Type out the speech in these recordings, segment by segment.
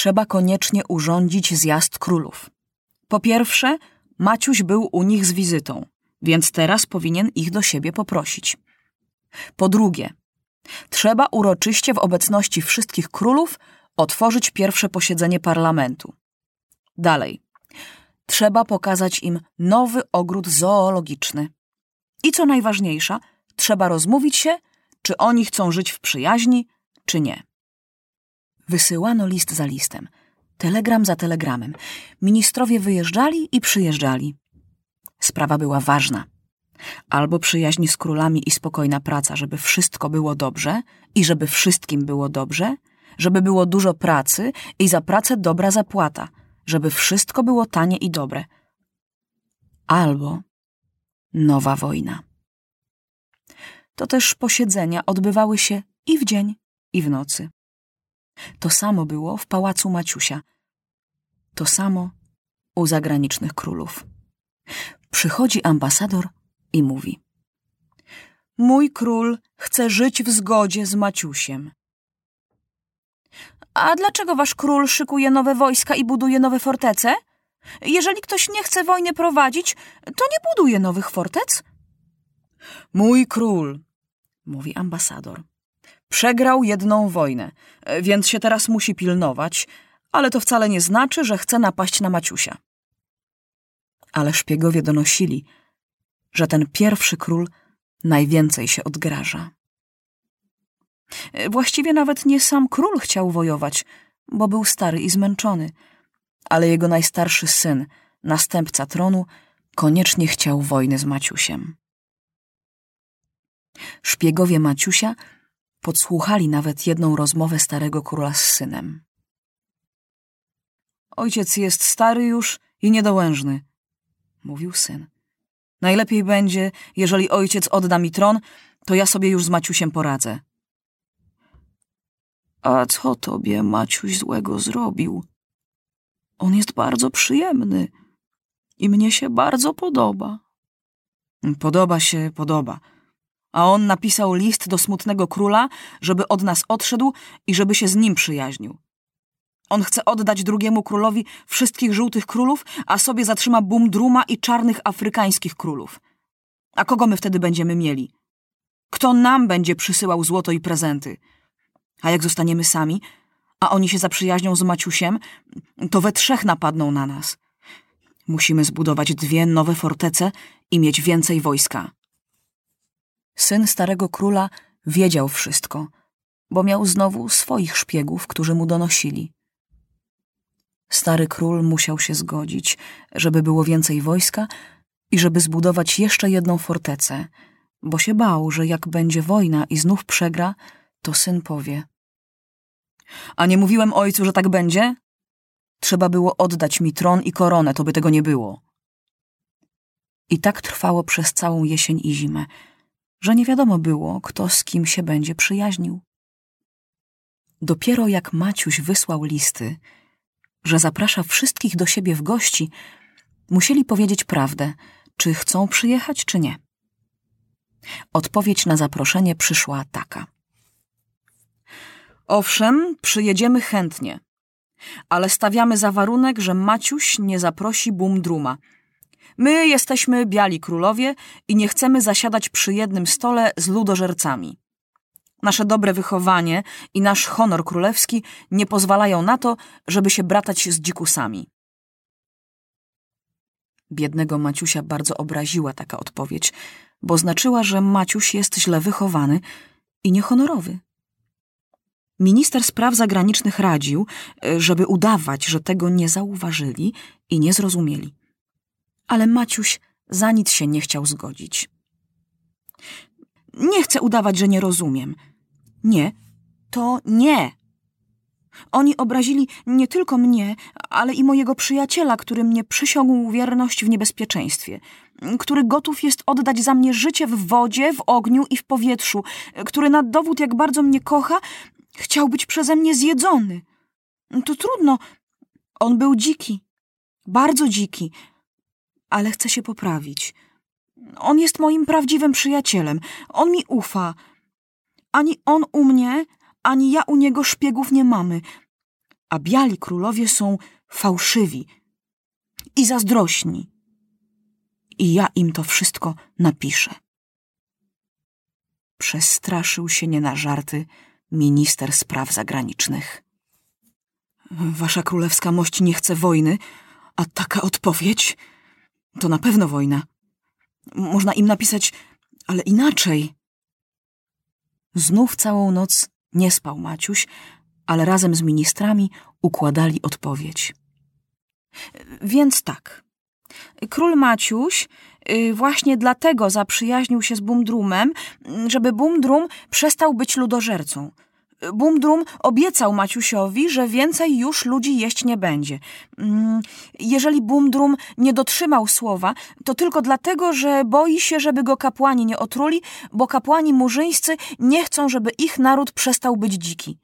trzeba koniecznie urządzić zjazd królów. Po pierwsze, Maciuś był u nich z wizytą, więc teraz powinien ich do siebie poprosić. Po drugie, trzeba uroczyście w obecności wszystkich królów otworzyć pierwsze posiedzenie parlamentu. Dalej, trzeba pokazać im nowy ogród zoologiczny. I co najważniejsza, trzeba rozmówić się, czy oni chcą żyć w przyjaźni, czy nie. Wysyłano list za listem, telegram za telegramem. Ministrowie wyjeżdżali i przyjeżdżali. Sprawa była ważna. Albo przyjaźń z królami i spokojna praca, żeby wszystko było dobrze i żeby wszystkim było dobrze, żeby było dużo pracy i za pracę dobra zapłata, żeby wszystko było tanie i dobre. Albo nowa wojna. To też posiedzenia odbywały się i w dzień, i w nocy. To samo było w pałacu Maciusia. To samo u zagranicznych królów. Przychodzi ambasador i mówi: Mój król chce żyć w zgodzie z Maciusiem. A dlaczego wasz król szykuje nowe wojska i buduje nowe fortece? Jeżeli ktoś nie chce wojny prowadzić, to nie buduje nowych fortec? Mój król, mówi ambasador, przegrał jedną wojnę, więc się teraz musi pilnować, ale to wcale nie znaczy, że chce napaść na Maciusia. Ale szpiegowie donosili, że ten pierwszy król najwięcej się odgraża. Właściwie nawet nie sam król chciał wojować, bo był stary i zmęczony, ale jego najstarszy syn, następca tronu, koniecznie chciał wojny z Maciusiem. Szpiegowie Maciusia podsłuchali nawet jedną rozmowę starego króla z synem. Ojciec jest stary już i niedołężny, mówił syn. Najlepiej będzie, jeżeli ojciec odda mi tron, to ja sobie już z Maciusiem poradzę. A co tobie Maciuś złego zrobił? On jest bardzo przyjemny i mnie się bardzo podoba. Podoba się, podoba. A on napisał list do smutnego króla, żeby od nas odszedł i żeby się z nim przyjaźnił. On chce oddać drugiemu królowi wszystkich żółtych królów, a sobie zatrzyma Bumdruma i czarnych afrykańskich królów. A kogo my wtedy będziemy mieli? Kto nam będzie przysyłał złoto i prezenty? A jak zostaniemy sami, a oni się zaprzyjaźnią z Maciusiem, to we trzech napadną na nas. Musimy zbudować dwie nowe fortece i mieć więcej wojska. Syn starego króla wiedział wszystko, bo miał znowu swoich szpiegów, którzy mu donosili. Stary król musiał się zgodzić, żeby było więcej wojska i żeby zbudować jeszcze jedną fortecę, bo się bał, że jak będzie wojna i znów przegra, to syn powie: A nie mówiłem ojcu, że tak będzie? Trzeba było oddać mi tron i koronę, to by tego nie było. I tak trwało przez całą jesień i zimę, że nie wiadomo było, kto z kim się będzie przyjaźnił. Dopiero jak Maciuś wysłał listy, że zaprasza wszystkich do siebie w gości, musieli powiedzieć prawdę, czy chcą przyjechać, czy nie. Odpowiedź na zaproszenie przyszła taka. Owszem, przyjedziemy chętnie, ale stawiamy za warunek, że Maciuś nie zaprosi Bumdruma. My jesteśmy biali królowie i nie chcemy zasiadać przy jednym stole z ludożercami. Nasze dobre wychowanie i nasz honor królewski nie pozwalają na to, żeby się bratać z dzikusami. Biednego Maciusia bardzo obraziła taka odpowiedź, bo znaczyła, że Maciuś jest źle wychowany i niehonorowy. Minister spraw zagranicznych radził, żeby udawać, że tego nie zauważyli i nie zrozumieli. Ale Maciuś za nic się nie chciał zgodzić. Nie chcę udawać, że nie rozumiem. Nie, to nie. Oni obrazili nie tylko mnie, ale i mojego przyjaciela, który mnie przysiągł wierność w niebezpieczeństwie, który gotów jest oddać za mnie życie w wodzie, w ogniu i w powietrzu, który na dowód, jak bardzo mnie kocha, chciał być przeze mnie zjedzony. To trudno. On był dziki, bardzo dziki, ale chce się poprawić. On jest moim prawdziwym przyjacielem. On mi ufa. Ani on u mnie, ani ja u niego szpiegów nie mamy. a biali królowie są fałszywi i zazdrośni. I ja im to wszystko napiszę. Przestraszył się nie na żarty minister spraw zagranicznych. Wasza królewska mość nie chce wojny, a taka odpowiedź to na pewno wojna. Można im napisać, ale inaczej. Znów całą noc nie spał Maciuś, ale razem z ministrami układali odpowiedź. Więc tak. Król Maciuś y, właśnie dlatego zaprzyjaźnił się z Bumdrumem, żeby Bumdrum przestał być ludożercą – Bumdrum obiecał Maciusiowi, że więcej już ludzi jeść nie będzie. Mm, jeżeli Bumdrum nie dotrzymał słowa, to tylko dlatego, że boi się, żeby go kapłani nie otruli, bo kapłani murzyńscy nie chcą, żeby ich naród przestał być dziki.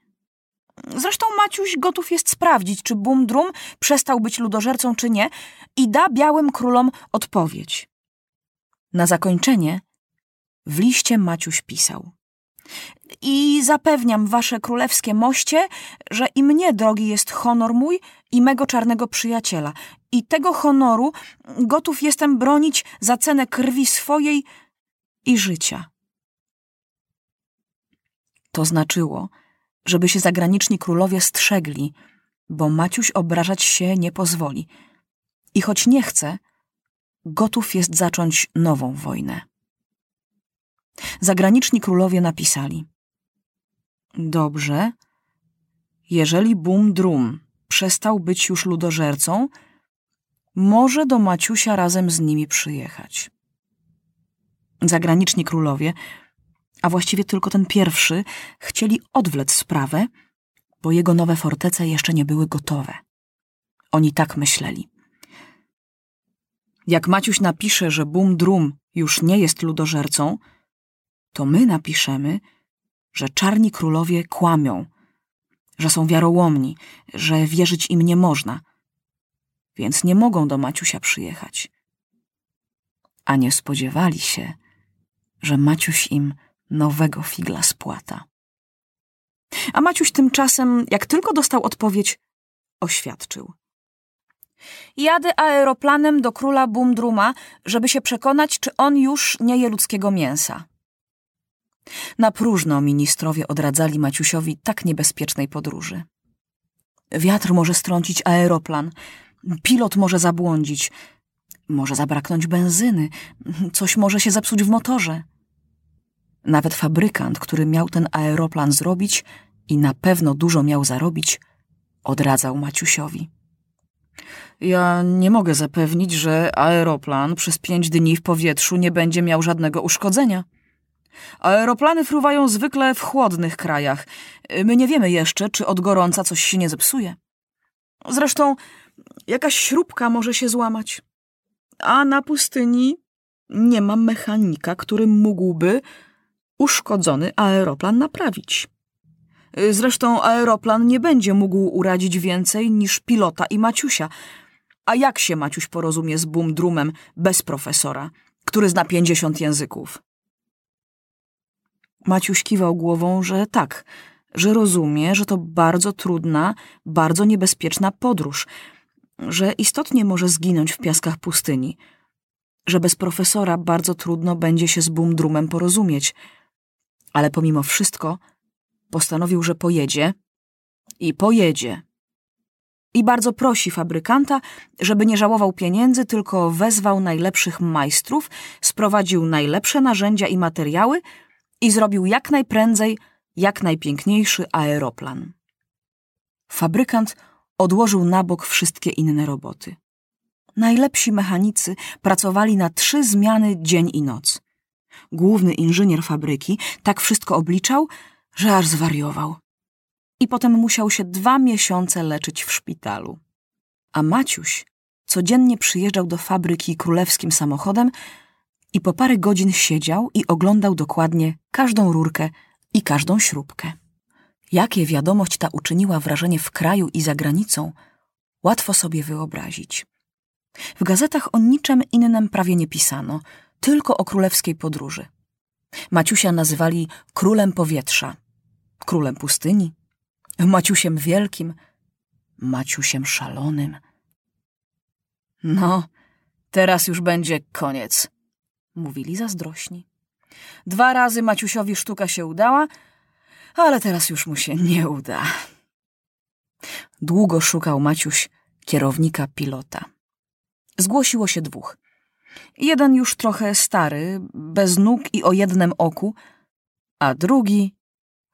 Zresztą Maciuś gotów jest sprawdzić, czy Bumdrum przestał być ludożercą, czy nie, i da białym królom odpowiedź. Na zakończenie w liście Maciuś pisał. I zapewniam wasze królewskie moście, że i mnie drogi jest honor mój i mego czarnego przyjaciela. I tego honoru gotów jestem bronić za cenę krwi swojej i życia. To znaczyło, żeby się zagraniczni królowie strzegli, bo Maciuś obrażać się nie pozwoli. I choć nie chce, gotów jest zacząć nową wojnę. Zagraniczni królowie napisali – Dobrze. Jeżeli Bum Drum przestał być już ludożercą, może do Maciusia razem z nimi przyjechać. Zagraniczni królowie, a właściwie tylko ten pierwszy, chcieli odwlec sprawę, bo jego nowe fortece jeszcze nie były gotowe. Oni tak myśleli. Jak Maciuś napisze, że Bum Drum już nie jest ludożercą, to my napiszemy, że czarni królowie kłamią, że są wiarołomni, że wierzyć im nie można, więc nie mogą do Maciusia przyjechać. A nie spodziewali się, że Maciuś im nowego figla spłata. A Maciuś tymczasem, jak tylko dostał odpowiedź, oświadczył. Jadę aeroplanem do króla Bumdruma, żeby się przekonać, czy on już nie je ludzkiego mięsa. Na próżno ministrowie odradzali Maciusiowi tak niebezpiecznej podróży. Wiatr może strącić aeroplan, pilot może zabłądzić, może zabraknąć benzyny, coś może się zepsuć w motorze. Nawet fabrykant, który miał ten aeroplan zrobić i na pewno dużo miał zarobić, odradzał Maciusiowi. Ja nie mogę zapewnić, że aeroplan przez pięć dni w powietrzu nie będzie miał żadnego uszkodzenia. Aeroplany fruwają zwykle w chłodnych krajach. My nie wiemy jeszcze, czy od gorąca coś się nie zepsuje. Zresztą jakaś śrubka może się złamać. A na pustyni nie ma mechanika, który mógłby uszkodzony aeroplan naprawić. Zresztą aeroplan nie będzie mógł uradzić więcej niż pilota i Maciusia. A jak się Maciuś porozumie z Bumdrumem bez profesora, który zna pięćdziesiąt języków? Maciuś kiwał głową, że tak, że rozumie, że to bardzo trudna, bardzo niebezpieczna podróż, że istotnie może zginąć w piaskach pustyni, że bez profesora bardzo trudno będzie się z Bumdrumem porozumieć. Ale pomimo wszystko postanowił, że pojedzie i pojedzie. I bardzo prosi fabrykanta, żeby nie żałował pieniędzy, tylko wezwał najlepszych majstrów, sprowadził najlepsze narzędzia i materiały – i zrobił jak najprędzej, jak najpiękniejszy aeroplan. Fabrykant odłożył na bok wszystkie inne roboty. Najlepsi mechanicy pracowali na trzy zmiany dzień i noc. Główny inżynier fabryki tak wszystko obliczał, że aż zwariował. I potem musiał się dwa miesiące leczyć w szpitalu. A Maciuś codziennie przyjeżdżał do fabryki królewskim samochodem, i po parę godzin siedział i oglądał dokładnie każdą rurkę i każdą śrubkę. Jakie wiadomość ta uczyniła wrażenie w kraju i za granicą, łatwo sobie wyobrazić. W gazetach o niczym innym prawie nie pisano, tylko o królewskiej podróży. Maciusia nazywali królem powietrza, królem pustyni, Maciusiem Wielkim, Maciusiem szalonym. No, teraz już będzie koniec, mówili zazdrośni. Dwa razy Maciusiowi sztuka się udała, ale teraz już mu się nie uda. Długo szukał Maciuś kierownika pilota. Zgłosiło się dwóch. Jeden już trochę stary, bez nóg i o jednym oku, a drugi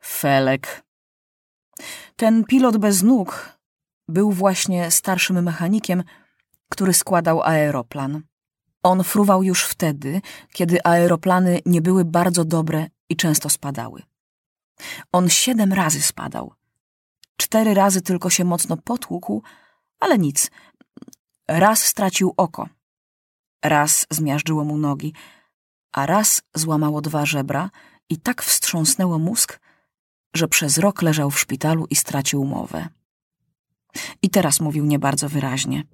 Felek. Ten pilot bez nóg był właśnie starszym mechanikiem, który składał aeroplan. On fruwał już wtedy, kiedy aeroplany nie były bardzo dobre i często spadały. On siedem razy spadał. Cztery razy tylko się mocno potłukł, ale nic. Raz stracił oko, raz zmiażdżyło mu nogi, a raz złamało dwa żebra i tak wstrząsnęło mózg, że przez rok leżał w szpitalu i stracił mowę. I teraz mówił nie bardzo wyraźnie.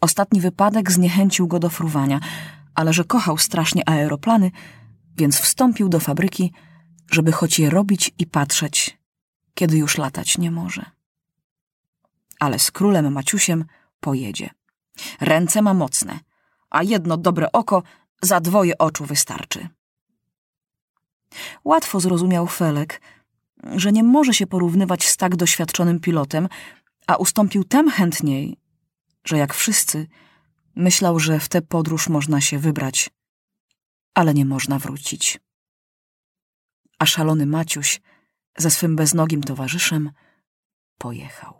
Ostatni wypadek zniechęcił go do fruwania, ale że kochał strasznie aeroplany, więc wstąpił do fabryki, żeby choć je robić i patrzeć, kiedy już latać nie może. Ale z królem Maciusiem pojedzie. Ręce ma mocne, a jedno dobre oko za dwoje oczu wystarczy. Łatwo zrozumiał Felek, że nie może się porównywać z tak doświadczonym pilotem, a ustąpił tem chętniej, że jak wszyscy myślał, że w tę podróż można się wybrać, ale nie można wrócić. A szalony Maciuś ze swym beznogim towarzyszem pojechał.